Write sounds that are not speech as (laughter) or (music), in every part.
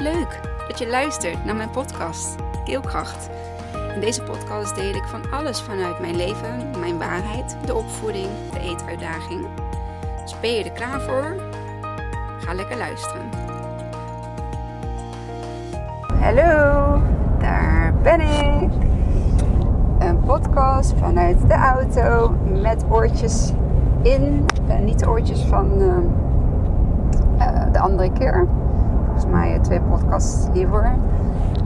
Leuk dat je luistert naar mijn podcast Keelkracht. In deze podcast deel ik van alles vanuit mijn leven, mijn waarheid, de opvoeding, de eetuitdaging. Dus ben je er klaar voor? Ga lekker luisteren. Hallo, daar ben ik. Een podcast vanuit de auto met oortjes in. Uh, niet de oortjes van uh, uh, de andere keer mij eh, twee podcasts hiervoor.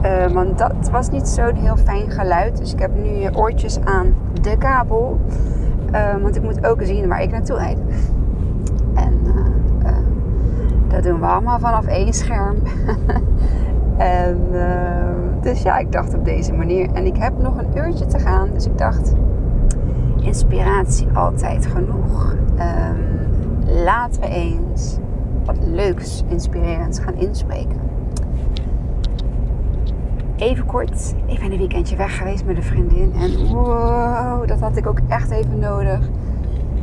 Uh, want dat was niet zo'n heel fijn geluid. Dus ik heb nu oortjes aan de kabel. Uh, want ik moet ook zien waar ik naartoe rijd. En uh, dat doen we allemaal vanaf één scherm. (laughs) en, dus ja, ik dacht op deze manier. En ik heb nog een uurtje te gaan. Dus ik dacht, inspiratie altijd genoeg. Um, laten we eens wat leuks, inspirerends gaan inspreken. Even kort, ik ben een weekendje weg geweest met een vriendin. En wow, dat had ik ook echt even nodig.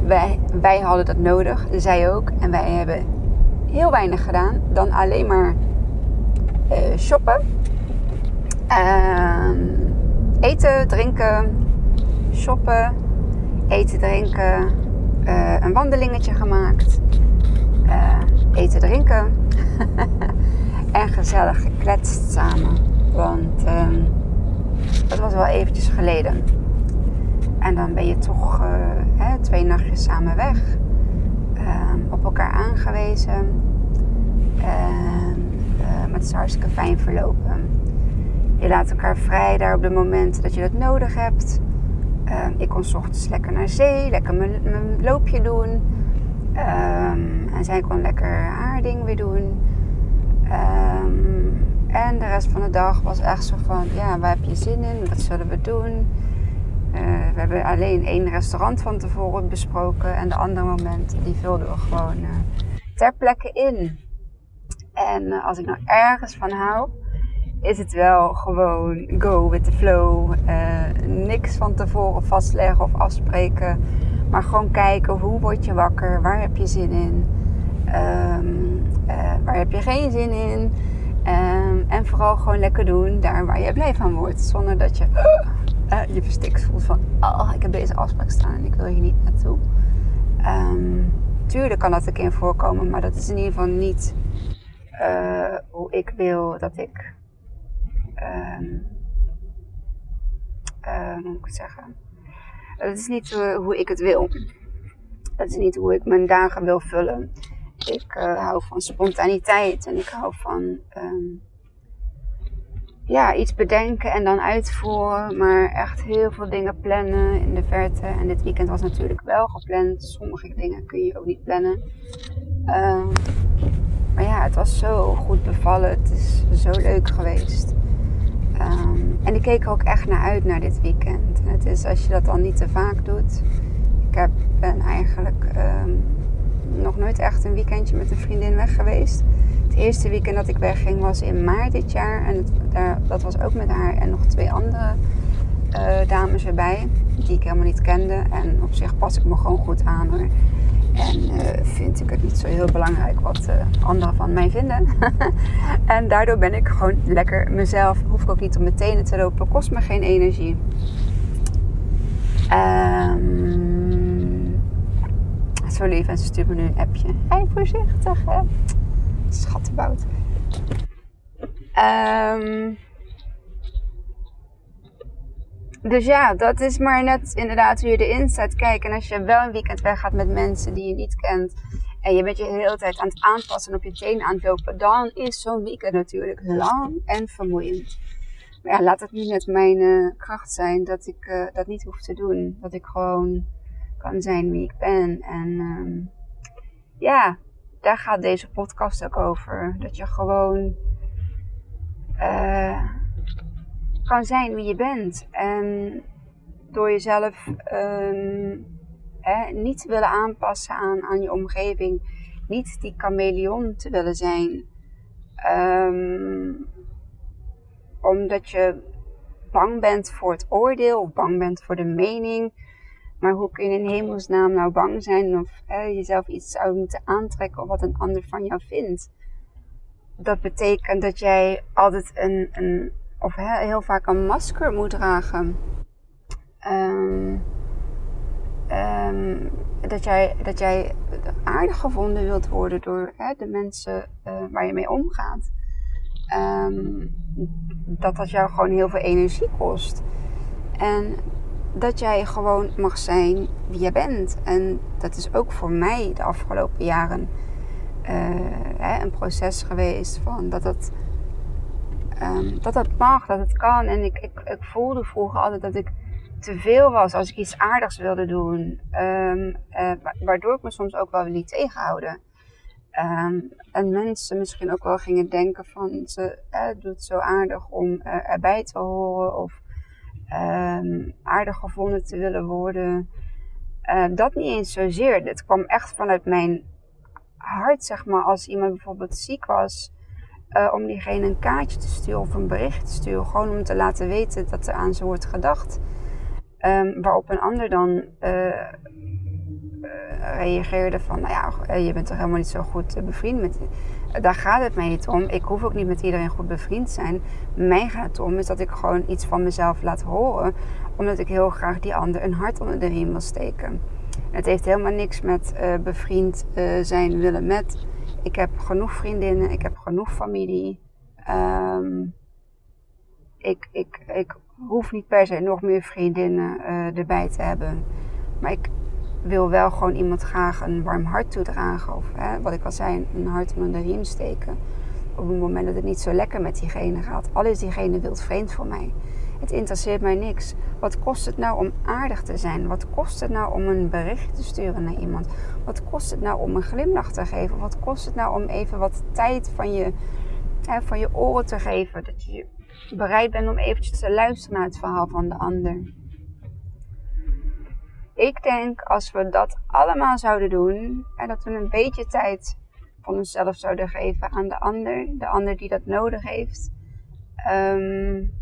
Wij, wij hadden dat nodig, zij ook. En wij hebben heel weinig gedaan dan alleen maar uh, shoppen. Uh, eten, drinken, shoppen, eten, drinken. Uh, een wandelingetje gemaakt. Uh, eten, drinken. (laughs) en gezellig gekletst samen. Want uh, dat was wel eventjes geleden. En dan ben je toch uh, hè, twee nachtjes samen weg. Uh, op elkaar aangewezen. En uh, is hartstikke fijn verlopen. Je laat elkaar vrij daar op de momenten dat je dat nodig hebt. Ehm, ik kon s ochtends lekker naar zee, lekker mijn loopje doen. Um, en zij kon lekker haar ding weer doen. Um, en de rest van de dag was echt zo van, ja, waar heb je zin in? Wat zullen we doen? Uh, we hebben alleen één restaurant van tevoren besproken. En de andere momenten, die vulden we gewoon uh, ter plekke in. En uh, als ik nou ergens van hou, is het wel gewoon go with the flow. niks van tevoren vastleggen of afspreken. Maar gewoon kijken, hoe word je wakker? Waar heb je zin in? Um, uh, waar heb je geen zin in? Um, en vooral gewoon lekker doen daar waar je blij van wordt. Zonder dat je uh, je verstikt voelt van... Oh, ik heb deze afspraak staan en ik wil hier niet naartoe. Um, tuurlijk kan dat een keer voorkomen. Maar dat is in ieder geval niet hoe ik wil dat ik... hoe moet ik het zeggen? Dat is niet hoe ik het wil. Dat is niet hoe ik mijn dagen wil vullen. Ik uh, hou van spontaniteit en ik hou van um, ja, iets bedenken en dan uitvoeren. Maar echt heel veel dingen plannen in de verte. En dit weekend was natuurlijk wel gepland. Sommige dingen kun je ook niet plannen. Um, maar ja, het was zo goed bevallen. Het is zo leuk geweest. Um, en ik keek ook echt naar uit naar dit weekend. En het is als je dat dan niet te vaak doet. Ik heb, ben eigenlijk nog nooit echt een weekendje met een vriendin weg geweest. Het eerste weekend dat ik wegging was in maart dit jaar. En dat was ook met haar en nog twee andere uh, dames erbij. Die ik helemaal niet kende. En op zich pas ik me gewoon goed aan hoor. En uh, vind ik het niet zo heel belangrijk wat uh, anderen van mij vinden. (laughs) en daardoor ben ik gewoon lekker mezelf. Hoef ik ook niet op mijn tenen te lopen. Kost me geen energie. Um, zo lief en ze stuurt me nu een appje. Hey, voorzichtig hè. Schattenbout. Um, dus ja, dat is maar net inderdaad hoe je erin staat. Kijk, en als je wel een weekend weggaat met mensen die je niet kent. En je bent je de hele tijd aan het aanpassen en op je tenen aan het lopen. Dan is zo'n weekend natuurlijk lang en vermoeiend. Maar ja, laat het nu net mijn uh, kracht zijn dat ik uh, dat niet hoef te doen. Dat ik gewoon kan zijn wie ik ben. En um, ja, daar gaat deze podcast ook over. Dat je gewoon uh, kan zijn wie je bent. En door jezelf um, hè, niet te willen aanpassen aan, aan je omgeving. Niet die chameleon te willen zijn. Um, omdat je bang bent voor het oordeel of bang bent voor de mening maar hoe kun je in hemelsnaam nou bang zijn of jezelf iets zou moeten aantrekken of wat een ander van jou vindt? dat betekent dat jij altijd een, een of heel vaak een masker moet dragen. Ehm, ehm, dat, jij, dat jij aardig gevonden wilt worden door hè, de mensen uh, waar je mee omgaat. Um, dat dat jou gewoon heel veel energie kost. En dat jij gewoon mag zijn wie je bent. En dat is ook voor mij de afgelopen jaren uh, hè, een proces geweest van dat het, um, dat het mag, dat het kan. En ik, ik, ik voelde vroeger altijd dat ik te veel was als ik iets aardigs wilde doen. Um, uh, waardoor ik me soms ook wel liet tegenhouden. Um, en mensen misschien ook wel gingen denken van ze uh, doet zo aardig om uh, erbij te horen of aardig gevonden te willen worden. Uh, dat niet eens zozeer. Het kwam echt vanuit mijn hart, zeg maar, als iemand bijvoorbeeld ziek was, om diegene een kaartje te sturen of een bericht te sturen. Gewoon om te laten weten dat er aan ze wordt gedacht. Um, waarop een ander dan reageerde van, nou ja, je bent toch helemaal niet zo goed bevriend met... Daar gaat het mij niet om. Ik hoef ook niet met iedereen goed bevriend te zijn. Mij gaat het om is dat ik gewoon iets van mezelf laat horen. Omdat ik heel graag die ander een hart onder de riem wil steken. Het heeft helemaal niks met bevriend zijn willen met. Ik heb genoeg vriendinnen, ik heb genoeg familie. Um, ik, ik, ik hoef niet per se nog meer vriendinnen uh, erbij te hebben. Maar ik wil wel gewoon iemand graag een warm hart toedragen. Of hè, wat ik al zei, een hart onder de riem steken. Op het moment dat het niet zo lekker met diegene gaat. Al is diegene wild vreemd voor mij. Het interesseert mij niks. Wat kost het nou om aardig te zijn? Wat kost het nou om een bericht te sturen naar iemand? Wat kost het nou om een glimlach te geven? Wat kost het nou om even wat tijd van je, hè, van je oren te geven? Dat je bereid bent om eventjes te luisteren naar het verhaal van de ander ik denk als we dat allemaal zouden doen en dat we een beetje tijd van onszelf zouden geven aan de ander, de ander die dat nodig heeft, um,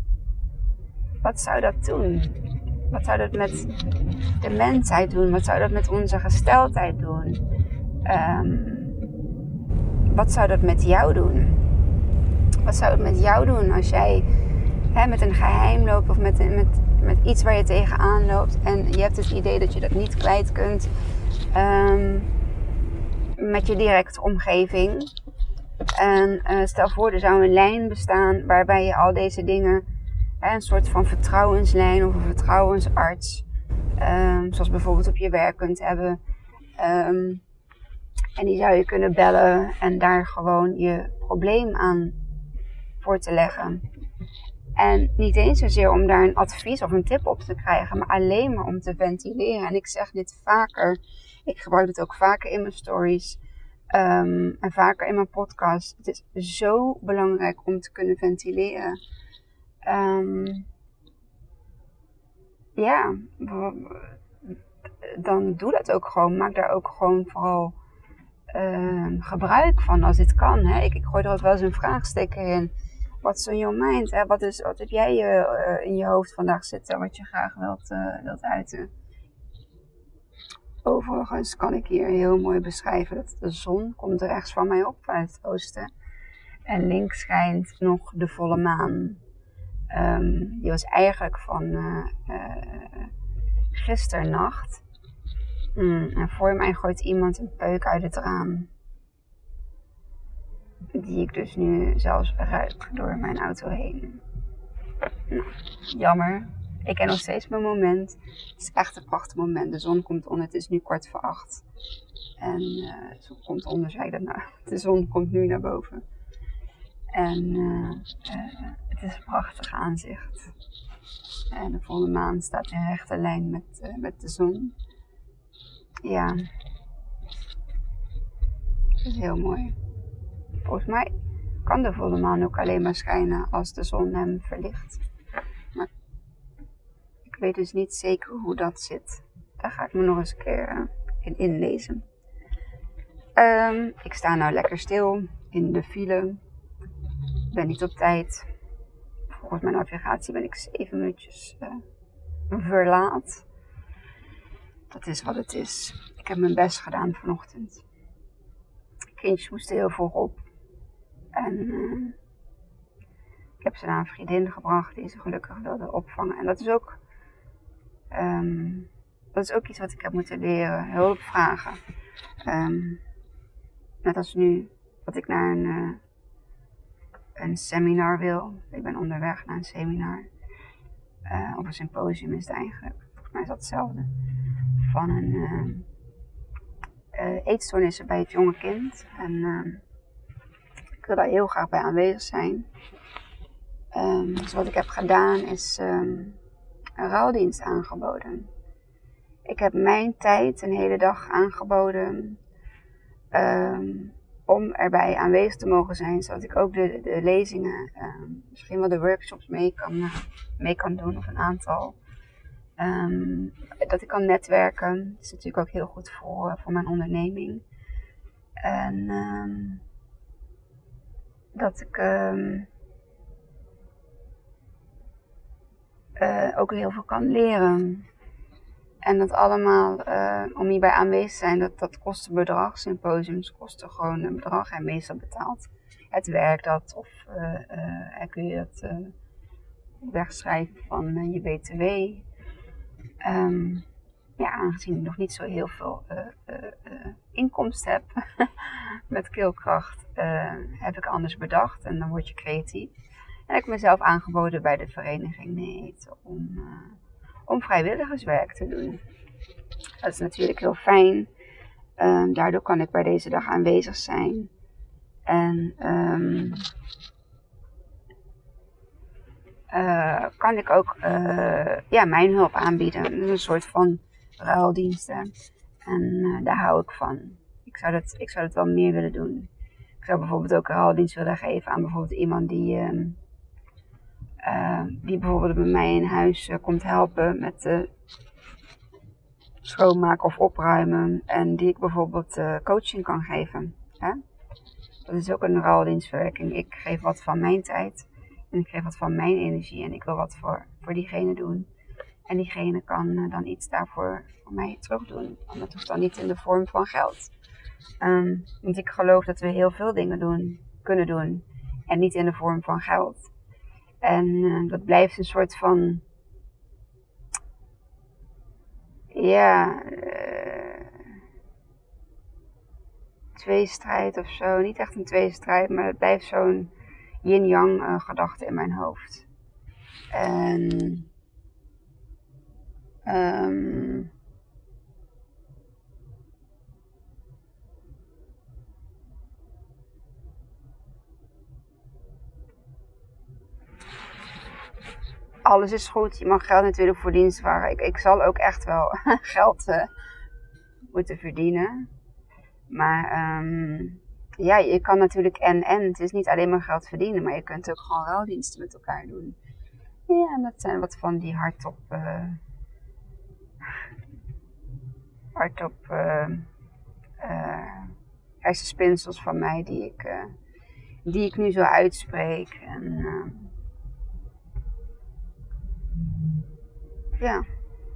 wat zou dat doen? Wat zou dat met de mensheid doen? Wat zou dat met onze gesteldheid doen? Um, wat zou dat met jou doen? Wat zou het met jou doen als jij hè, met een geheim loopt of met, met met iets waar je tegenaan loopt en je hebt het idee dat je dat niet kwijt kunt um, met je directe omgeving. En uh, stel voor, er zou een lijn bestaan waarbij je al deze dingen, een soort van vertrouwenslijn of een vertrouwensarts, um, zoals bijvoorbeeld op je werk kunt hebben. Um, en die zou je kunnen bellen en daar gewoon je probleem aan voor te leggen. En niet eens zozeer om daar een advies of een tip op te krijgen, maar alleen maar om te ventileren. En ik zeg dit vaker. Ik gebruik dit ook vaker in mijn stories um, en vaker in mijn podcast. Het is zo belangrijk om te kunnen ventileren. Um, ja, dan doe dat ook gewoon. Maak daar ook gewoon vooral um, gebruik van als dit kan. Hè. Ik, ik gooi er ook wel eens een vraagsteker in wat is in mind? Wat, is, wat heb jij uh, in je hoofd vandaag zitten wat je graag wilt, uh, wilt uiten? Overigens kan ik hier heel mooi beschrijven dat de zon komt rechts van mij op vanuit het oosten. En links schijnt nog de volle maan. Um, die was eigenlijk van uh, gisternacht. Mm, en voor mij gooit iemand een peuk uit het raam. Die ik dus nu zelfs ruik door mijn auto heen. Nou, jammer. Ik ken nog steeds mijn moment. Het is echt een prachtig moment. De zon komt onder. Het is nu kwart voor acht. En uh, de zon komt onder, zei nou. (laughs) De zon komt nu naar boven. En uh, uh, het is een prachtig aanzicht. En de volle maan staat in rechte lijn met, met de zon. Ja. Is heel mooi. Volgens mij kan de volle maan ook alleen maar schijnen als de zon hem verlicht. Maar ik weet dus niet zeker hoe dat zit. Daar ga ik me nog eens een keer eh, in inlezen. Um, ik sta nou lekker stil in de file. Ben niet op tijd. Volgens mijn navigatie ben ik zeven minuutjes uh, verlaat. Dat is wat het is. Ik heb mijn best gedaan vanochtend. Kindjes moesten heel vroeg op. En uh, ik heb ze naar een vriendin gebracht die ze gelukkig wilde opvangen. En dat is ook, um, dat is ook iets wat ik heb moeten leren. Hulp vragen. Um, net als nu, dat ik naar een, uh, een seminar wil. Ik ben onderweg naar een seminar. Uh, of een symposium is het eigenlijk. Volgens mij is dat hetzelfde. Van een uh, eetstoornissen bij het jonge kind. En uh, ik wil daar heel graag bij aanwezig zijn. Um, dus wat ik heb gedaan is um, een ruildienst aangeboden. Ik heb mijn tijd een hele dag aangeboden om erbij aanwezig te mogen zijn, zodat ik ook de, de lezingen, misschien wel de workshops mee kan, mee kan doen, of een aantal. Um, dat ik kan netwerken. Dat is natuurlijk ook heel goed voor, voor mijn onderneming. En um, dat ik uh, ook heel veel kan leren. En dat allemaal, uh, om hierbij aanwezig te zijn, dat, dat kost een bedrag. Symposiums kosten gewoon een bedrag en meestal betaalt het werk dat. Of uh, kun je dat wegschrijven van je BTW. Um, ja, aangezien ik nog niet zo heel veel uh, uh, uh, inkomst heb (laughs) met keelkracht, heb ik anders bedacht en dan word je creatief. En ik heb mezelf aangeboden bij de vereniging NEET om, om vrijwilligerswerk te doen. Dat is natuurlijk heel fijn. Um, daardoor kan ik bij deze dag aanwezig zijn. En um, uh, kan ik ook uh, ja, mijn hulp aanbieden. Een soort van ruildiensten. En uh, daar hou ik van. Ik zou, dat, ik zou dat wel meer willen doen. Ik zou bijvoorbeeld ook een ruildienst willen geven aan bijvoorbeeld iemand die, ehm, die bijvoorbeeld bij mij in huis komt helpen met schoonmaken of opruimen. En die ik bijvoorbeeld coaching kan geven. Hè? Dat is ook een ruildienstwerking. Ik geef wat van mijn tijd en ik geef wat van mijn energie en ik wil wat voor, voor diegene doen. En diegene kan dan iets daarvoor voor mij terug doen. En dat hoeft dan niet in de vorm van geld. Um, want ik geloof dat we heel veel dingen doen, kunnen doen. En niet in de vorm van geld. En uh, dat blijft een soort van. Ja. Uh, tweestrijd of zo. Niet echt een tweestrijd, maar het blijft zo'n yin-yang uh, gedachten in mijn hoofd. En um, alles is goed. Je mag geld natuurlijk voor dienst vragen. Ik, ik zal ook echt wel (laughs) geld uh, moeten verdienen. Maar um, ja, je kan natuurlijk en en. Het is niet alleen maar geld verdienen, maar je kunt ook gewoon ruildiensten met elkaar doen. Ja, en dat zijn wat van die hardop. Uh, hardop. Hersenspinsels van mij die ik, die ik nu zo uitspreek. En, ja,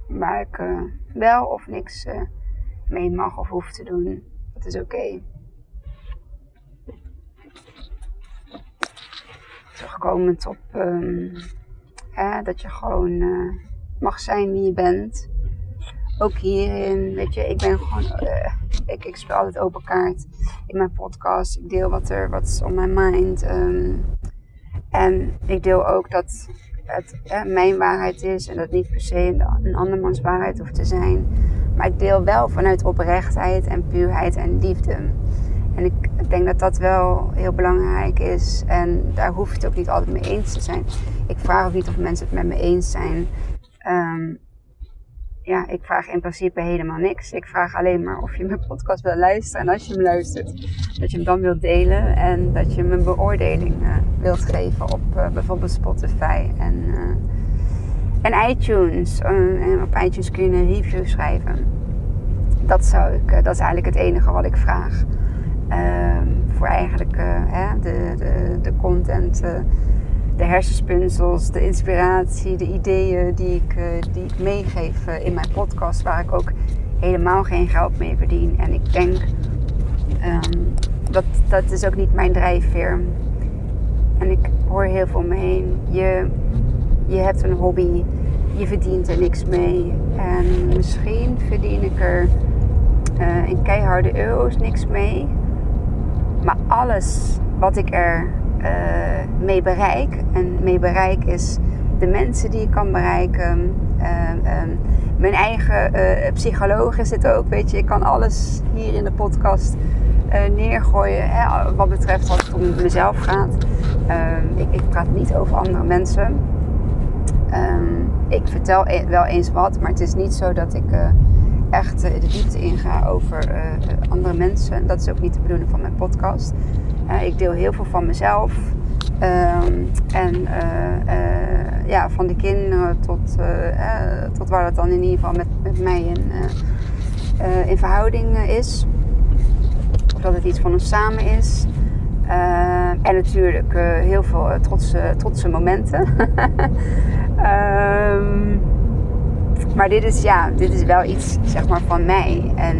waar ik uh, wel of niks uh, mee mag of hoef te doen. Dat is oké. Okay. terugkomend op um, hè, dat je gewoon uh, mag zijn wie je bent. Ook hierin, weet je, ik ben gewoon, ik, ik speel altijd open kaart in mijn podcast. Ik deel wat er, wat is on my mind. Um, en ik deel ook dat het mijn waarheid is en dat niet per se een, andermans waarheid hoeft te zijn. Maar ik deel wel vanuit oprechtheid en puurheid en liefde. En ik denk dat dat wel heel belangrijk is. En daar hoef je het ook niet altijd mee eens te zijn. Ik vraag ook niet of mensen het met me eens zijn. Um, ja, ik vraag in principe helemaal niks. Ik vraag alleen maar of je mijn podcast wil luisteren. En als je hem luistert, dat je hem dan wilt delen. En dat je me een beoordeling uh, wilt geven op uh, bijvoorbeeld Spotify en, uh, en iTunes. en op iTunes kun je een review schrijven. Dat, zou ik, dat is eigenlijk het enige wat ik vraag. Um, voor eigenlijk hè, de, de, de content, de hersenspinsels, de inspiratie, de ideeën die ik, uh, die ik meegeef in mijn podcast, waar ik ook helemaal geen geld mee verdien. En ik denk, um, dat, dat is ook niet mijn drijfveer. En ik hoor heel veel om me heen. Je, je hebt een hobby, je verdient er niks mee. En misschien verdien ik er uh, in keiharde euro's niks mee. Maar alles wat ik er mee bereik, en mee bereik is de mensen die ik kan bereiken. Uh, um, mijn eigen uh, psycholoog is het ook, weet je. Ik kan alles hier in de podcast neergooien hè, wat betreft als het om mezelf gaat. Ehm, ik, ik, praat niet over andere mensen. Ik vertel e-, wel eens wat, maar het is niet zo dat ik echt de diepte inga over andere mensen. Dat is ook niet de bedoeling van mijn podcast. Ik deel heel veel van mezelf. Um, en uh, ja, van de kinderen tot, tot waar het dan in ieder geval met, met mij in, in verhouding is. Of dat het iets van ons samen is. en natuurlijk heel veel trotse, trotse momenten. um, (laughs) maar dit is, ja, dit is wel iets zeg maar, van mij. En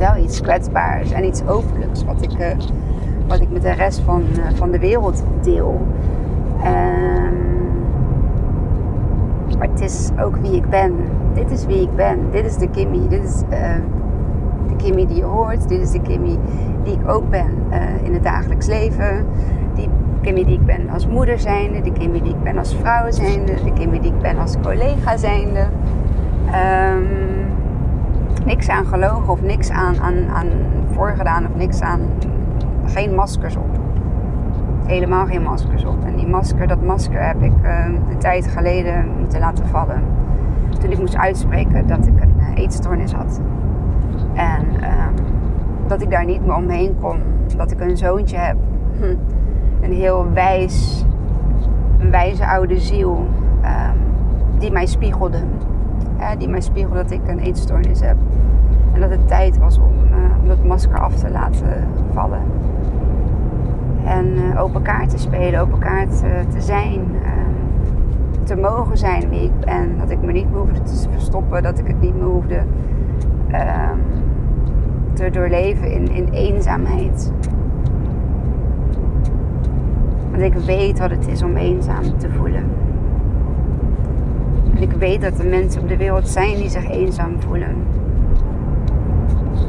wel iets kwetsbaars en iets openlijks wat ik wat ik met de rest van, uh, van de wereld deel. Um, maar het is ook wie ik ben. Dit is wie ik ben. Dit is de Kimmy. Dit is uh, de Kimmy die je hoort. Dit is de Kimmy die ik ook ben uh, in het dagelijks leven. Die Kimmy die ik ben als moeder zijnde. De Kimmy die ik ben als vrouw zijnde. De Kimmy die ik ben als collega zijnde. Um, niks aan gelogen of niks aan, aan, aan voorgedaan of niks aan geen maskers op. Helemaal geen maskers op. En die masker, dat masker heb ik uh, een tijd geleden moeten laten vallen. Toen ik moest uitspreken dat ik een uh, eetstoornis had. En uh, dat ik daar niet meer omheen kon. Dat ik een zoontje heb. Hm. Een heel wijs, een wijze oude ziel. Ehm, die mij spiegelde. Die mij spiegelde dat ik een eetstoornis heb. En dat het tijd was om, eh, om dat masker af te laten vallen. En uh, open kaart te spelen, open kaart uh, te zijn. Uh, te mogen zijn wie ik ben. Dat ik me niet meer hoefde te verstoppen. Dat ik het niet meer hoefde ehm, te doorleven in, in eenzaamheid. Want ik weet wat het is om eenzaam te voelen. Ik weet dat er mensen op de wereld zijn die zich eenzaam voelen.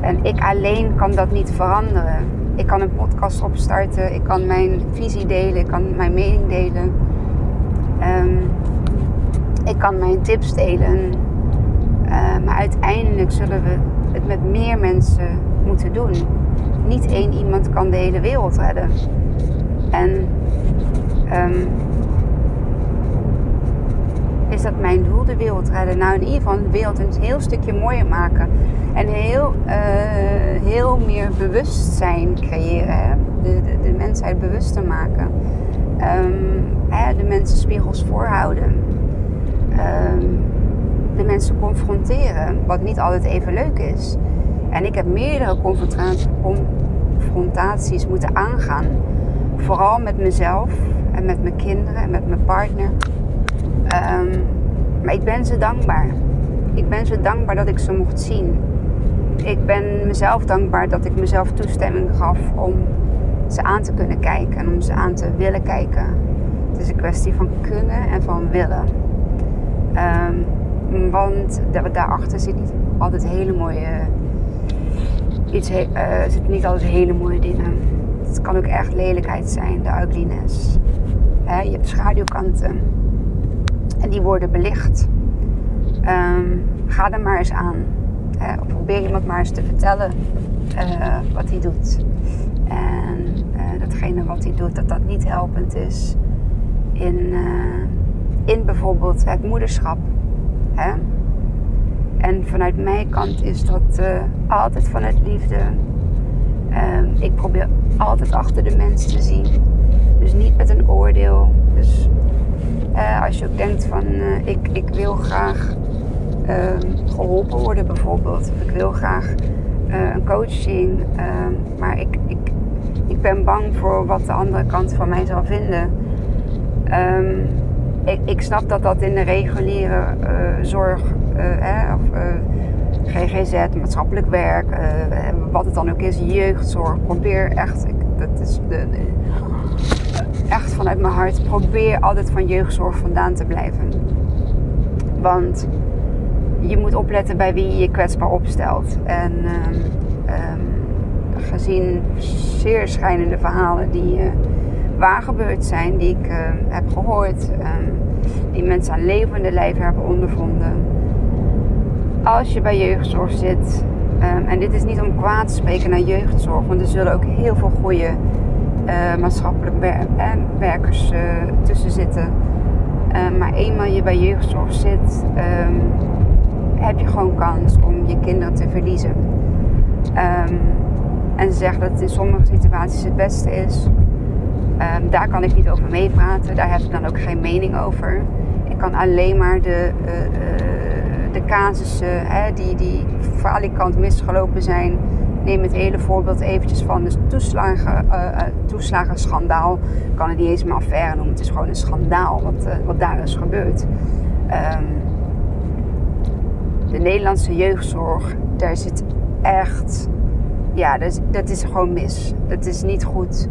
En ik alleen kan dat niet veranderen ik kan een podcast opstarten, ik kan mijn visie delen, ik kan mijn mening delen. Um, ik kan mijn tips delen. Uh, maar uiteindelijk zullen we het met meer mensen moeten doen. Niet één iemand kan de hele wereld redden. En um, is dat mijn doel, de wereld redden? Nou, in ieder geval de wereld een heel stukje mooier maken. En heel, uh, heel meer bewustzijn creëren. De, de, mensheid bewuster maken. Hè, de mensen spiegels voorhouden. Um, de mensen confronteren, wat niet altijd even leuk is. En ik heb meerdere confrontaties moeten aangaan. Vooral met mezelf en met mijn kinderen en met mijn partner. Um, maar ik ben ze dankbaar. Ik ben ze dankbaar dat ik ze mocht zien. Ik ben mezelf dankbaar dat ik mezelf toestemming gaf om ze aan te kunnen kijken en om ze aan te willen kijken. Het is een kwestie van kunnen en van willen. Um, want daarachter zit niet altijd hele mooie. Iets, uh, zitten niet altijd hele mooie dingen. Het kan ook echt lelijkheid zijn, de ugliness. je hebt schaduwkanten. En die worden belicht. Um, ga er maar eens aan. Probeer iemand maar eens te vertellen uh, wat hij doet. En uh, datgene wat hij doet, dat dat niet helpend is in, in bijvoorbeeld het moederschap. Hè? En vanuit mijn kant is dat altijd vanuit liefde. Um, ik probeer altijd achter de mens te zien. Dus niet met een oordeel. Dus uh, als je ook denkt van uh, ik, ik wil graag uh, geholpen worden bijvoorbeeld. Of ik wil graag eh, een coaching. Ehm, maar ik, ik, ik ben bang voor wat de andere kant van mij zal vinden. Um, ik, ik snap dat dat in de reguliere zorg eh, of GGZ, maatschappelijk werk, wat het dan ook is, jeugdzorg. Probeer echt, dat is de, echt vanuit mijn hart. Probeer altijd van jeugdzorg vandaan te blijven. Want je moet opletten bij wie je je kwetsbaar opstelt. En um, um, gezien zeer schijnende verhalen die uh, waar gebeurd zijn, die ik uh, heb gehoord, die mensen aan levende lijf hebben ondervonden. Als je bij jeugdzorg zit, en dit is niet om kwaad te spreken naar jeugdzorg, want er zullen ook heel veel goede maatschappelijk wer werkers uh, tussen zitten. Uh, maar eenmaal je bij jeugdzorg zit, um, heb je gewoon kans om je kinderen te verliezen. Um, en ze zeggen dat het in sommige situaties het beste is. Um, daar kan ik niet over meepraten, daar heb ik dan ook geen mening over. Ik kan alleen maar de, de casussen hè, die, die falikant misgelopen zijn, neem het hele voorbeeld eventjes van de toeslagen, uh, toeslagenschandaal. Ik kan het niet eens meer affaire noemen. Het is gewoon een schandaal wat, uh, wat daar is gebeurd. Um, de Nederlandse jeugdzorg, daar zit echt... Ja, dat is, dat is gewoon mis. Dat is niet goed.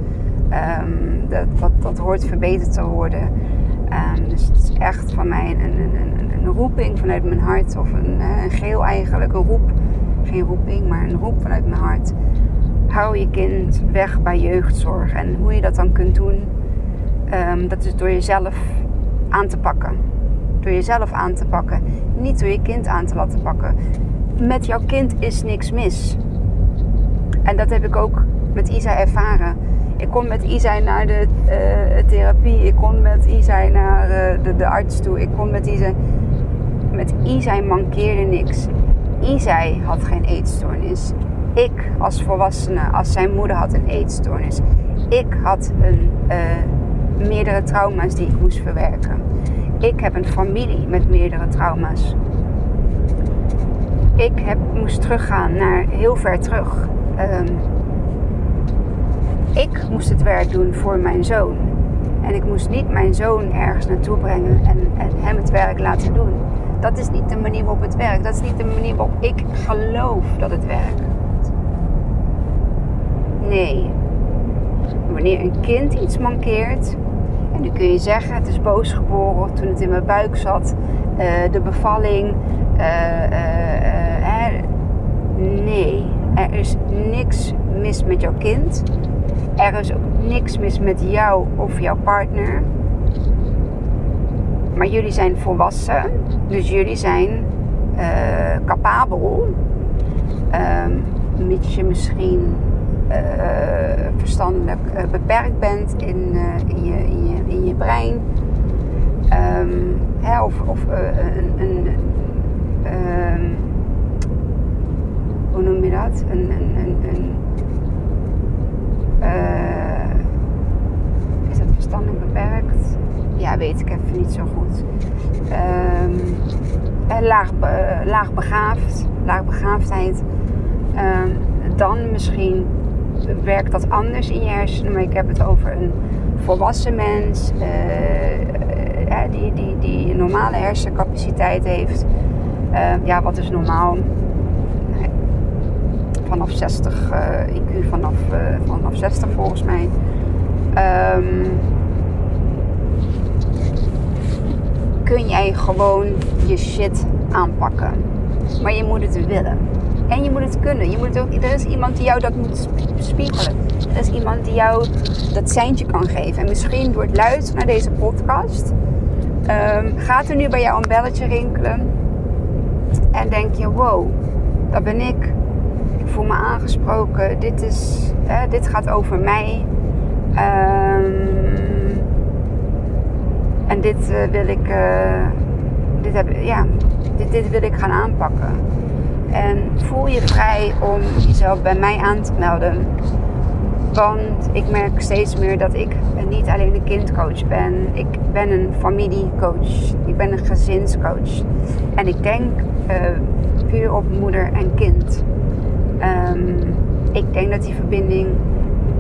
Um, dat, dat, dat hoort verbeterd te worden. Um, dus het is echt van mij een, een, een, een roeping vanuit mijn hart. Of een, een geel eigenlijk, een roep geen roeping, maar een roep vanuit mijn hart. Hou je kind weg bij jeugdzorg. En hoe je dat dan kunt doen, um, dat is door jezelf aan te pakken. Door jezelf aan te pakken. Niet door je kind aan te laten pakken. Met jouw kind is niks mis. En dat heb ik ook met Isa ervaren. Ik kon met Isa naar de uh, therapie. Ik kon met Isa naar uh, de, de, arts toe. Ik kon met Isa... Met Isa mankeerde niks. Isai had geen eetstoornis. Ik als volwassene, als zijn moeder had een eetstoornis. Ik had een, uh, meerdere trauma's die ik moest verwerken. Ik heb een familie met meerdere trauma's. Ik heb, moest teruggaan naar heel ver terug. Um, ik moest het werk doen voor mijn zoon. En ik moest niet mijn zoon ergens naartoe brengen en, en hem het werk laten doen. Dat is niet de manier waarop het werkt. Dat is niet de manier waarop ik geloof dat het werkt. Nee. Wanneer een kind iets mankeert, en dan kun je zeggen: het is boos geboren toen het in mijn buik zat, uh, de bevalling. Uh, uh, nee, er is niks mis met jouw kind. Er is ook niks mis met jou of jouw partner. Maar jullie zijn volwassen, dus jullie zijn uh, capabel. Um, mits je misschien uh, verstandelijk uh, beperkt bent in, in, je, in, je, in je brein. Hè, of of een, een um, hoe noem je dat? Een, een, een, een is dat verstandelijk beperkt? ja, weet ik even zo goed. Um, laag, laag begaafd, laagbegaafdheid. Um, dan misschien werkt dat anders in je hersenen, maar ik heb het over een volwassen mens uh, die, die, die een normale hersencapaciteit heeft. Uh, ja, wat is normaal? Vanaf 60 uh, IQ, vanaf, vanaf 60 volgens mij. Kun jij gewoon je shit aanpakken. Maar je moet het willen. En je moet het kunnen. Je moet ook, er is iemand die jou dat moet spiegelen. Er is iemand die jou dat seintje kan geven. En misschien door het luisteren naar deze podcast... Um, gaat er nu bij jou een belletje rinkelen. En denk je, wow, dat ben ik. Ik voel me aangesproken. Dit, is, hè, dit gaat over mij. Um, en dit uh, wil ik, uh, dit, ja, dit, dit wil ik gaan aanpakken. En voel je vrij om jezelf bij mij aan te melden. Want ik merk steeds meer dat ik niet alleen een kindcoach ben. Ik ben een familiecoach. Ik ben een gezinscoach. En ik denk uh, puur op moeder en kind. Um, ik denk dat die verbinding.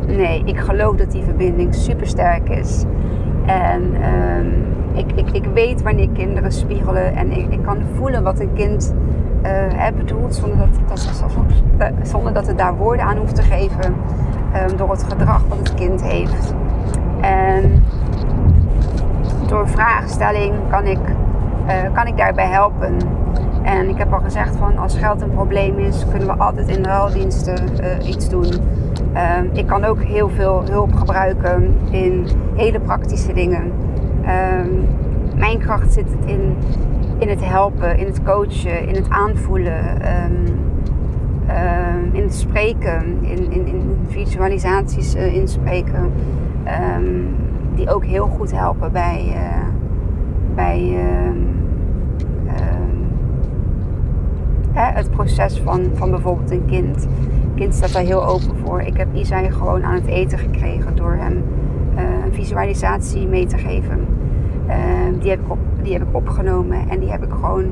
Nee, ik geloof dat die verbinding super sterk is. En um, ik, ik, ik weet wanneer kinderen spiegelen en ik, ik kan voelen wat een kind uh, bedoelt zonder dat, dat, zonder dat het daar woorden aan hoeft te geven. ehm, door het gedrag wat het kind heeft. En door vraagstelling kan ik, uh, kan ik daarbij helpen. En ik heb al gezegd van als geld een probleem is, kunnen we altijd in de uh, iets doen. Ehm, ik kan ook heel veel hulp gebruiken in hele praktische dingen. Ehm, mijn kracht zit in, in het helpen, in het coachen, in het aanvoelen, um, in het spreken, in, in, in visualisaties uh, inspreken. die ook heel goed helpen bij, uh, bij het proces van, van bijvoorbeeld een kind. Kind staat daar heel open voor. Ik heb Isai gewoon aan het eten gekregen door hem uh, een visualisatie mee te geven. Uh, die, heb ik op, die heb ik opgenomen en die heb ik gewoon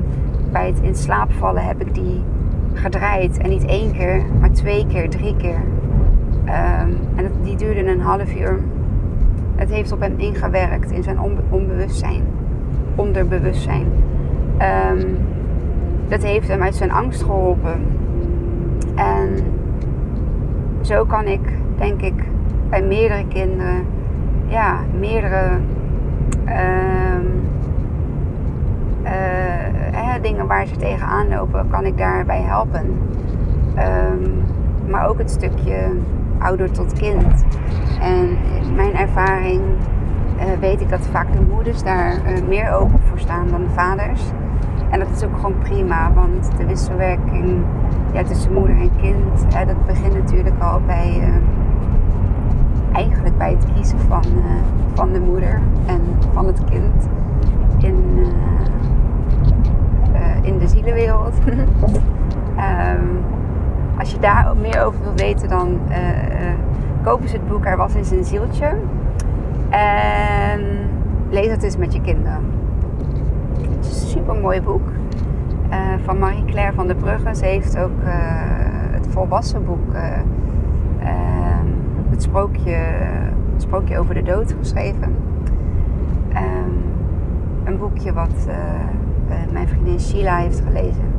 bij het in slaap vallen heb ik die gedraaid. En niet één keer, maar twee keer, drie keer. Um, en die duurde een half uur. Het heeft op hem ingewerkt in zijn onbe onbewustzijn, onderbewustzijn. Um, dat heeft hem uit zijn angst geholpen. En zo kan ik, denk ik, bij meerdere kinderen, ja, meerdere uh, uh, dingen waar ze tegenaan lopen, kan ik daarbij helpen. Um, maar ook het stukje ouder tot kind. En in mijn ervaring uh, weet ik dat vaak de moeders daar uh, meer open voor staan dan de vaders. En dat is ook gewoon prima, want de wisselwerking ja, tussen moeder en kind, hè, dat begint natuurlijk al bij, uh, eigenlijk bij het kiezen van, uh, van de moeder en van het kind in, in de zielenwereld. um, (laughs) als je daar meer over wil weten, dan koop eens het boek Er was eens een zieltje. En lees het eens met je kinderen super mooi boek van Marie-Claire van der Brugge. Ze heeft ook uh, het volwassen boek, uh, het, sprookje, het sprookje over de dood geschreven. Um, een boekje wat mijn vriendin Sheila heeft gelezen,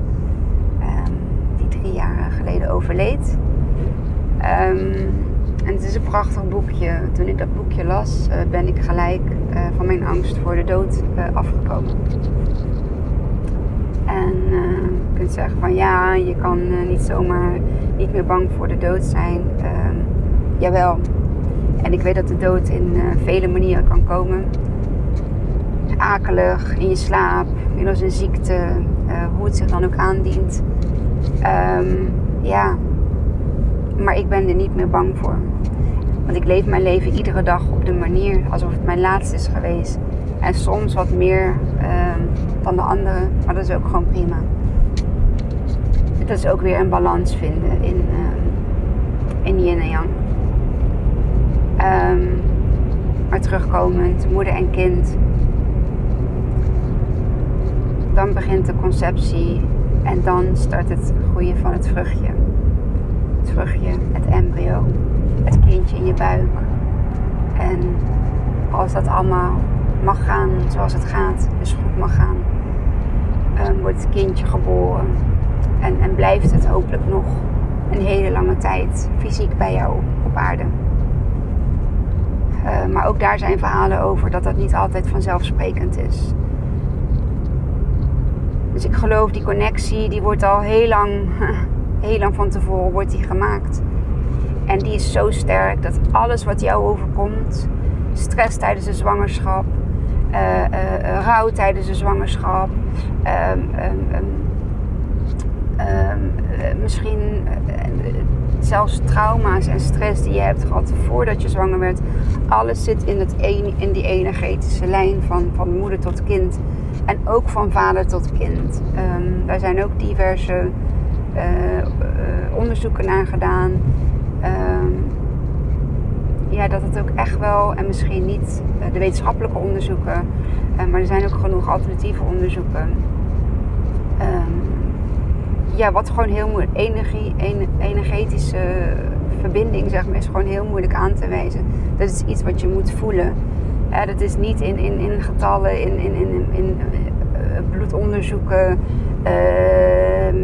um, die drie jaar geleden overleed. En het is een prachtig boekje. Toen ik dat boekje las, ben ik gelijk van mijn angst voor de dood afgekomen. En uh, je kunt zeggen van ja, je kan uh, niet zomaar niet meer bang voor de dood zijn. Uh, jawel. En ik weet dat de dood in uh, vele manieren kan komen. Akelig, in je slaap, middels een ziekte, hoe het zich dan ook aandient. Um, ja, maar ik ben er niet meer bang voor. Want ik leef mijn leven iedere dag op de manier alsof het mijn laatste is geweest. En soms wat meer dan de andere, maar dat is ook gewoon prima. Dat is ook weer een balans vinden in, uh, in yin en yang. Um, maar terugkomend, moeder en kind. Dan begint de conceptie en dan start het groeien van het vruchtje. Het vruchtje, het embryo, het kindje in je buik. En als dat allemaal mag gaan zoals het gaat, dus goed mag gaan, um, wordt het kindje geboren. En, en blijft het hopelijk nog een hele lange tijd fysiek bij jou op aarde. Uh, maar ook daar zijn verhalen over dat dat niet altijd vanzelfsprekend is. Dus ik geloof die connectie, die wordt al heel lang, (laughs) heel lang van tevoren wordt die gemaakt. En die is zo sterk dat alles wat jou overkomt, stress tijdens de zwangerschap, rouw tijdens de zwangerschap. Um, um, um, misschien zelfs trauma's en stress die je hebt gehad voordat je zwanger werd. Alles zit in, het een, in die energetische lijn van, van moeder tot kind. En ook van vader tot kind. daar zijn ook diverse onderzoeken naar gedaan ja, dat het ook echt wel, en misschien niet de wetenschappelijke onderzoeken, uh, maar er zijn ook genoeg alternatieve onderzoeken. Um, ja, wat gewoon heel moeilijk, energie, energetische verbinding zeg maar, is gewoon heel moeilijk aan te wijzen. Dat is iets wat je moet voelen. Dat is niet in, in, in getallen, in, in, in, in uh, bloedonderzoeken, ehm,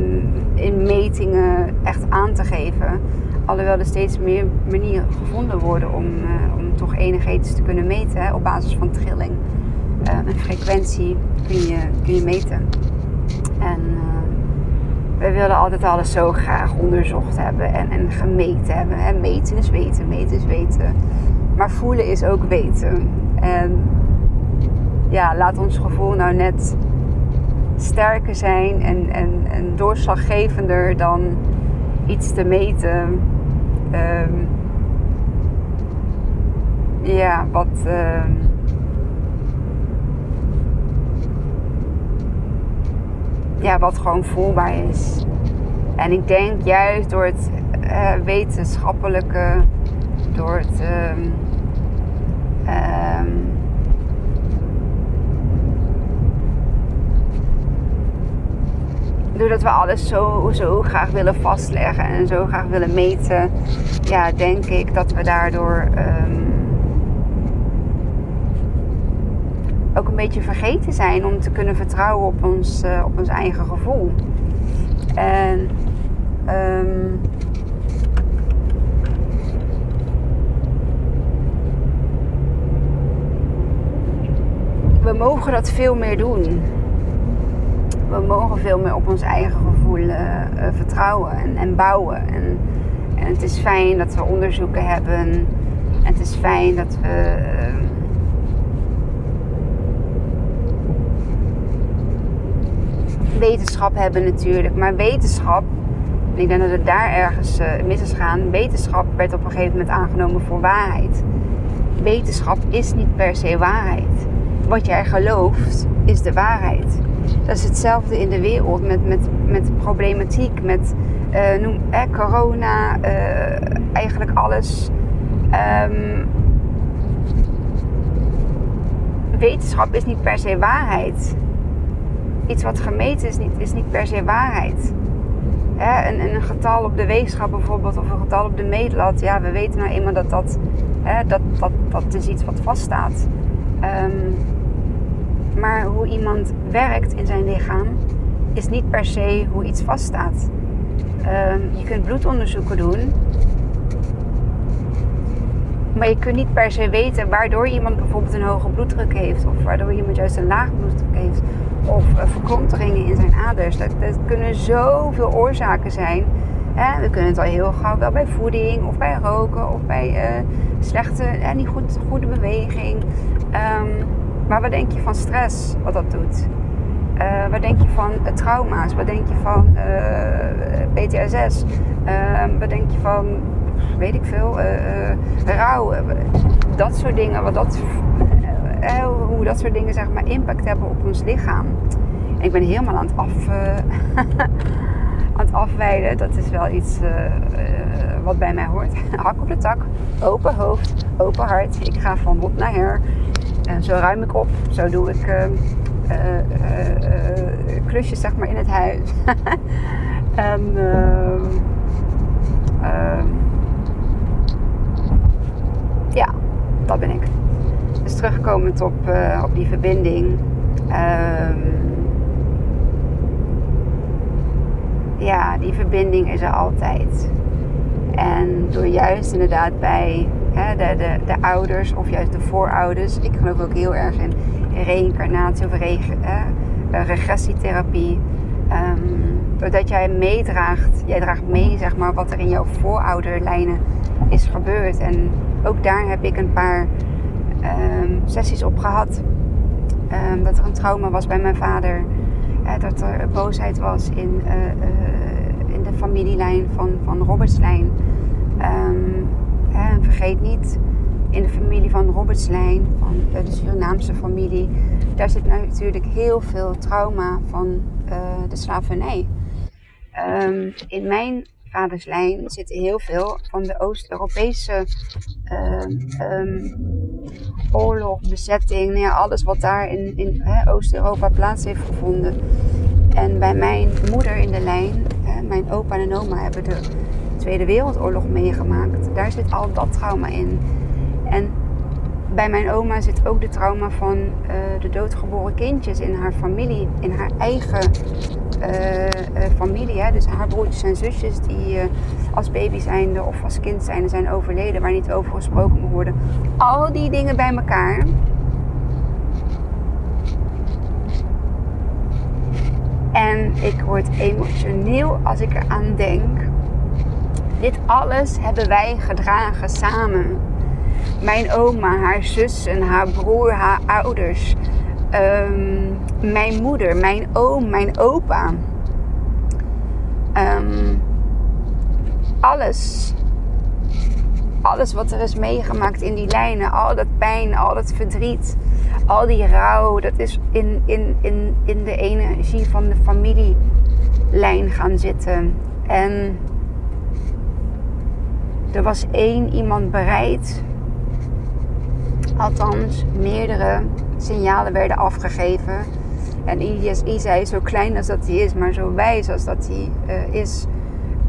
in metingen echt aan te geven. Alhoewel er steeds meer manieren gevonden worden om, uh, om toch energetisch te kunnen meten op basis van trilling uh, en frequentie kun je, kun je meten. En we willen altijd alles zo graag onderzocht hebben en, en gemeten hebben. En meten is weten, meten is weten. Maar voelen is ook weten. En ja, laat ons gevoel nou net sterker zijn en, en, en doorslaggevender dan iets te meten. Um, ja, wat. Uh, ja, wat gewoon voelbaar is. En ik denk juist door het uh, wetenschappelijke, door het. Um, um, doordat we alles zo, zo graag willen vastleggen en zo graag willen meten, ja, denk ik dat we daardoor um, ook een beetje vergeten zijn om te kunnen vertrouwen op ons, uh, op ons eigen gevoel. En um, we mogen dat veel meer doen we mogen veel meer op ons eigen gevoel uh, vertrouwen en, en bouwen. En, en, het is fijn dat we onderzoeken hebben. En het is fijn dat we. Uh, wetenschap hebben natuurlijk. Maar wetenschap, en ik denk dat het daar ergens mis is gaan. Wetenschap werd op een gegeven moment aangenomen voor waarheid. Wetenschap is niet per se waarheid. Wat jij gelooft is de waarheid. Dat is hetzelfde in de wereld met, met, met problematiek, met uh, noem, eh, corona, uh, eigenlijk alles. Um, wetenschap is niet per se waarheid. Iets wat gemeten is niet, is niet per se waarheid. Hè, een, een, getal op de weegschaal bijvoorbeeld, of een getal op de meetlat, ja, we weten nou eenmaal dat dat, hè, dat, dat, dat is iets wat vaststaat. Um, maar hoe iemand werkt in zijn lichaam is niet per se hoe iets vaststaat. Um, je kunt bloedonderzoeken doen, maar je kunt niet per se weten waardoor iemand bijvoorbeeld een hoge bloeddruk heeft, of waardoor iemand juist een laag bloeddruk heeft, of uh, verklonteringen in zijn aders. Dat, kunnen zoveel oorzaken zijn. We kunnen het al heel gauw wel bij voeding, of bij roken, of bij uh, slechte, uh, niet goed, goede beweging. Um, maar wat denk je van stress, wat dat doet? Uh, wat denk je van uh, trauma's? Wat denk je van eh, PTSS? Ehm, wat denk je van, weet ik veel, rouw? Dat soort dingen, wat dat, hoe dat soort dingen zeg maar impact hebben op ons lichaam. Ik ben helemaal aan het, af, (laughs) aan het afwijden. Dat is wel iets wat bij mij hoort. (laughs) Hak op de tak, open hoofd, open hart. Ik ga van hot naar her. En zo ruim ik op. Zo doe ik uh, klusjes zeg maar in het huis. (laughs) en ehm, ehm, ja, dat ben ik. Dus terugkomend op, op die verbinding. Ja, die verbinding is er altijd. En door juist inderdaad bij de, de, de ouders of juist de voorouders. Ik geloof ook heel erg in reïncarnatie of re, uh, regressietherapie. Um, doordat jij meedraagt, jij draagt mee zeg maar, wat er in jouw voorouderlijnen is gebeurd. En ook daar heb ik een paar um, sessies op gehad. Um, dat er een trauma was bij mijn vader. Dat er boosheid was in, uh, uh, in de familielijn van, van Robertslijn. En vergeet niet, in de familie van Robertslijn, van de Surinaamse familie, daar zit natuurlijk heel veel trauma van uh, de slavernij. Um, in mijn vaderslijn zit heel veel van de Oost-Europese uh, um, oorlog, bezetting, nou alles wat daar in, in Oost-Europa plaats heeft gevonden. En bij mijn moeder in de lijn, mijn opa en oma hebben de Tweede Wereldoorlog meegemaakt. Daar zit al dat trauma in. En bij mijn oma zit ook de trauma van uh, de doodgeboren kindjes in haar familie, in haar eigen uh, uh, familie. Hè? Dus haar broertjes en zusjes die als baby zijnde of als kind zijnde zijn overleden, waar niet over gesproken moet worden. Al die dingen bij elkaar. En ik word emotioneel als ik eraan denk. Dit alles hebben wij gedragen samen mijn oma, haar zussen, haar broer, haar ouders, um, mijn moeder, mijn oom, mijn opa. Um, alles. Alles wat er is meegemaakt in die lijnen, al dat pijn, al dat verdriet, al die rouw, dat is in, in, in, in de energie van de familielijn gaan zitten. En er was één iemand bereid Althans, meerdere signalen werden afgegeven. En Isa is zo klein als dat hij is, maar zo wijs als dat hij uh, is.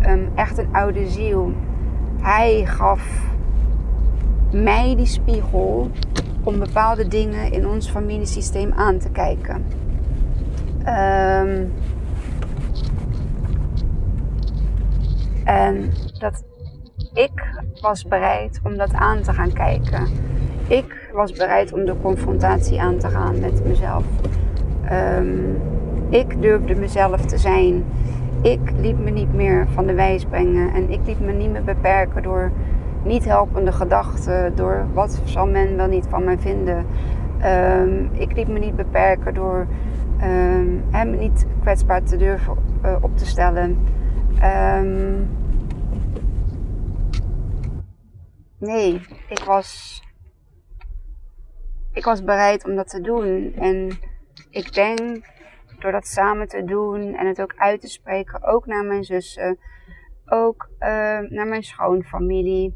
Um, echt een oude ziel. Hij gaf mij die spiegel om bepaalde dingen in ons familiesysteem aan te kijken. Um, en ik was bereid om dat aan te gaan kijken. Ik was bereid om de confrontatie aan te gaan met mezelf. Um, ik durfde mezelf te zijn. Ik liet me niet meer van de wijs brengen. En ik liet me niet meer beperken door niet helpende gedachten. Door wat zal men wel niet van mij vinden. Um, ik liet me niet beperken door hem niet kwetsbaar te durven uh, op te stellen. Um, nee, ik was ik was bereid om dat te doen. En ik denk door dat samen te doen en het ook uit te spreken, ook naar mijn zussen, ook uh, naar mijn schoonfamilie.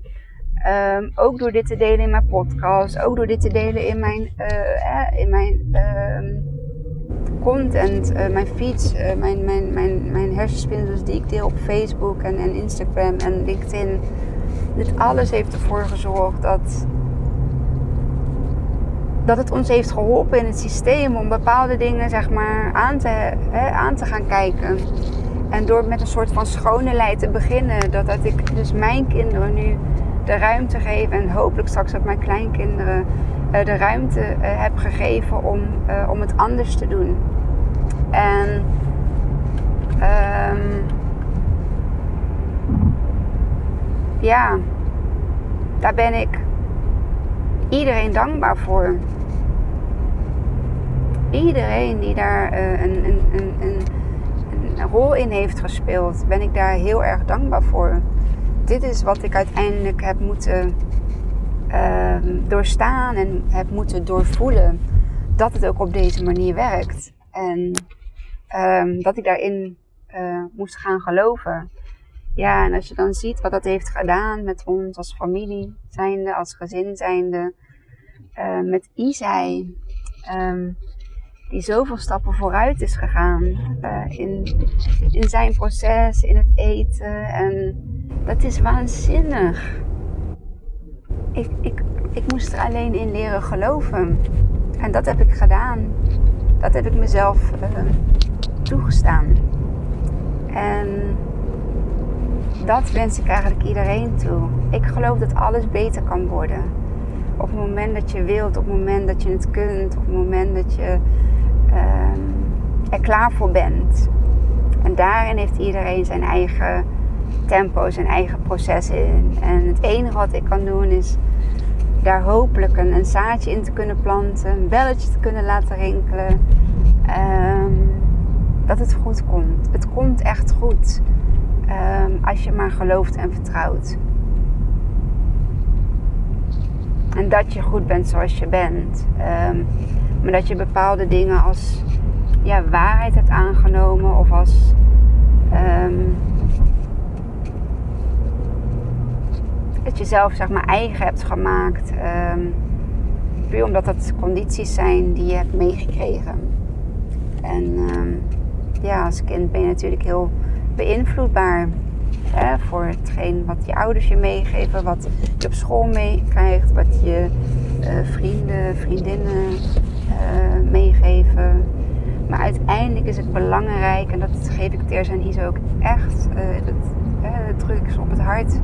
Um, ook door dit te delen in mijn podcast, ook door dit te delen in mijn, uh, in mijn uh, content, uh, mijn feeds, mijn, mijn, mijn, mijn hersenspinsels die ik deel op Facebook en, en Instagram en LinkedIn. Dit alles heeft ervoor gezorgd dat dat het ons heeft geholpen in het systeem om bepaalde dingen zeg maar, aan, te, hè, aan te gaan kijken. En door met een soort van schone lei te beginnen, dat, dat ik dus mijn kinderen nu de ruimte geef en hopelijk straks ook mijn kleinkinderen uh, de ruimte uh, heb gegeven om, uh, om het anders te doen. En um, ja, daar ben ik iedereen dankbaar voor. Iedereen die daar uh, een, een, een, een, rol in heeft gespeeld, ben ik daar heel erg dankbaar voor. Dit is wat ik uiteindelijk heb moeten uh, doorstaan en heb moeten doorvoelen. Dat het ook op deze manier werkt. En uh, dat ik daarin uh, moest gaan geloven. Ja, en als je dan ziet wat dat heeft gedaan met ons als familie zijnde, als gezin zijnde, uh, met Isai, um, die zoveel stappen vooruit is gegaan uh, in, in zijn proces, in het eten. En dat is waanzinnig. Ik, ik, ik moest er alleen in leren geloven. En dat heb ik gedaan. Dat heb ik mezelf uh, toegestaan. En dat wens ik eigenlijk iedereen toe. Ik geloof dat alles beter kan worden. Op het moment dat je wilt, op het moment dat je het kunt, op het moment dat je uh, er klaar voor bent. En daarin heeft iedereen zijn eigen tempo, zijn eigen proces in. En het enige wat ik kan doen is daar hopelijk een, een zaadje in te kunnen planten, een belletje te kunnen laten rinkelen. Um, dat het goed komt. Het komt echt goed. Um, als je maar gelooft en vertrouwt. En dat je goed bent zoals je bent. Um, maar dat je bepaalde dingen als ja, waarheid hebt aangenomen of als um, dat je zelf zeg maar eigen hebt gemaakt. Puur omdat dat condities zijn die je hebt meegekregen. En ja, als kind ben je natuurlijk heel beïnvloedbaar voor hetgeen wat je ouders je meegeven, wat je op school meekrijgt, wat je uh, vrienden, vriendinnen uh, meegeven. Maar uiteindelijk is het belangrijk, en dat geef ik Terza en Isa ook echt, uh, het, druk is op het hart,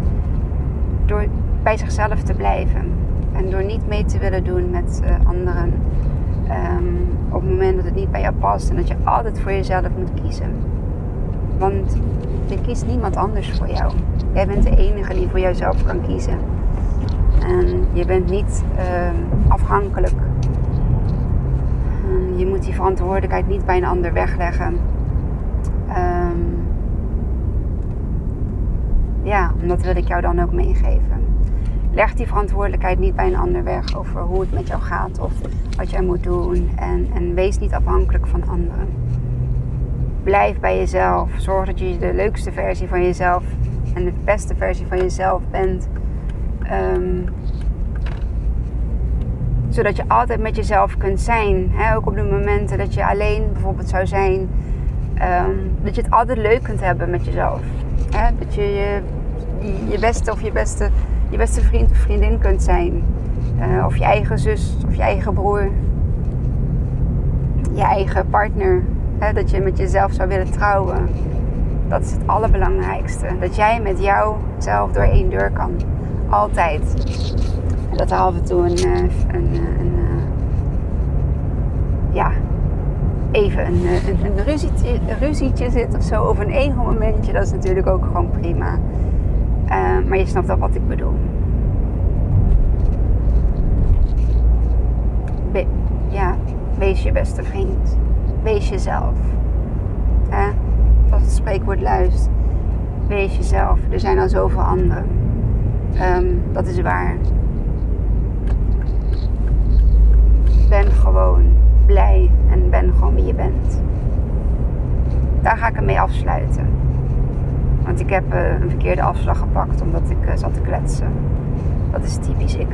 door bij zichzelf te blijven. En door niet mee te willen doen met anderen. Um, op het moment dat het niet bij jou past en dat je altijd voor jezelf moet kiezen. Want er kiest niemand anders voor jou. Jij bent de enige die voor jouzelf kan kiezen. En je bent niet uh, afhankelijk. je moet die verantwoordelijkheid niet bij een ander wegleggen. Um, ja, dat wil ik jou dan ook meegeven. Leg die verantwoordelijkheid niet bij een ander weg over hoe het met jou gaat of wat jij moet doen. En, en wees niet afhankelijk van anderen. Blijf bij jezelf. Zorg dat je de leukste versie van jezelf en de beste versie van jezelf bent. Um, zodat je altijd met jezelf kunt zijn. Ook op de momenten dat je alleen bijvoorbeeld zou zijn. Um, dat je het altijd leuk kunt hebben met jezelf. Dat je je, je beste of je beste, je beste vriend of vriendin kunt zijn. Uh, of je eigen zus of je eigen broer. Je eigen partner. Dat je met jezelf zou willen trouwen. Dat is het allerbelangrijkste. Dat jij met jouzelf door één deur kan. Altijd. En dat er af en toe een, eh, een, eh, een ja, even een, een, ruzietje, zit of zo. Of een ego-momentje. Dat is natuurlijk ook gewoon prima. Maar je snapt al wat ik bedoel. ja, wees je beste vriend. Wees jezelf. Eh, als het spreekwoord luistert. Wees jezelf. Er zijn al zoveel anderen. Um, dat is waar. Ben gewoon blij en ben gewoon wie je bent. Daar ga ik hem mee afsluiten. Want ik heb uh, een verkeerde afslag gepakt omdat ik uh, zat te kletsen. Dat is typisch ik.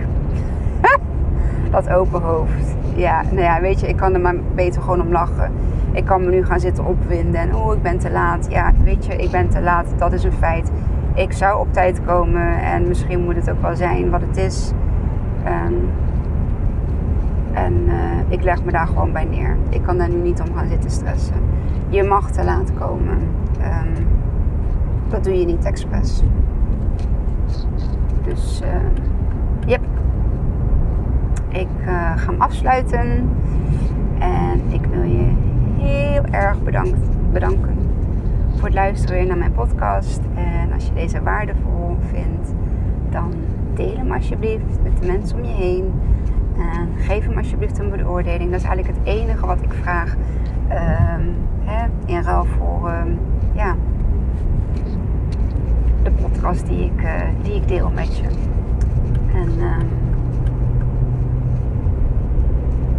Dat open hoofd. Ja, nou ja, weet je, ik kan er maar beter gewoon om lachen. Ik kan me nu gaan zitten opwinden en oh, ik ben te laat. Ja, weet je, ik ben te laat. Dat is een feit. Ik zou op tijd komen en misschien moet het ook wel zijn wat het is. Um, en uh, ik leg me daar gewoon bij neer. Ik kan daar nu niet om gaan zitten stressen. Je mag te laat komen. Um, dat doe je niet expres. Dus, yep. Ik uh, ga hem afsluiten. En ik wil je heel erg bedankt, bedanken voor het luisteren naar mijn podcast. En als je deze waardevol vindt, dan deel hem alsjeblieft met de mensen om je heen. En geef hem alsjeblieft een beoordeling. Dat is eigenlijk het enige wat ik vraag. Um, hè, in ruil voor um, ja, de podcast die ik, uh, die ik deel met je. En um,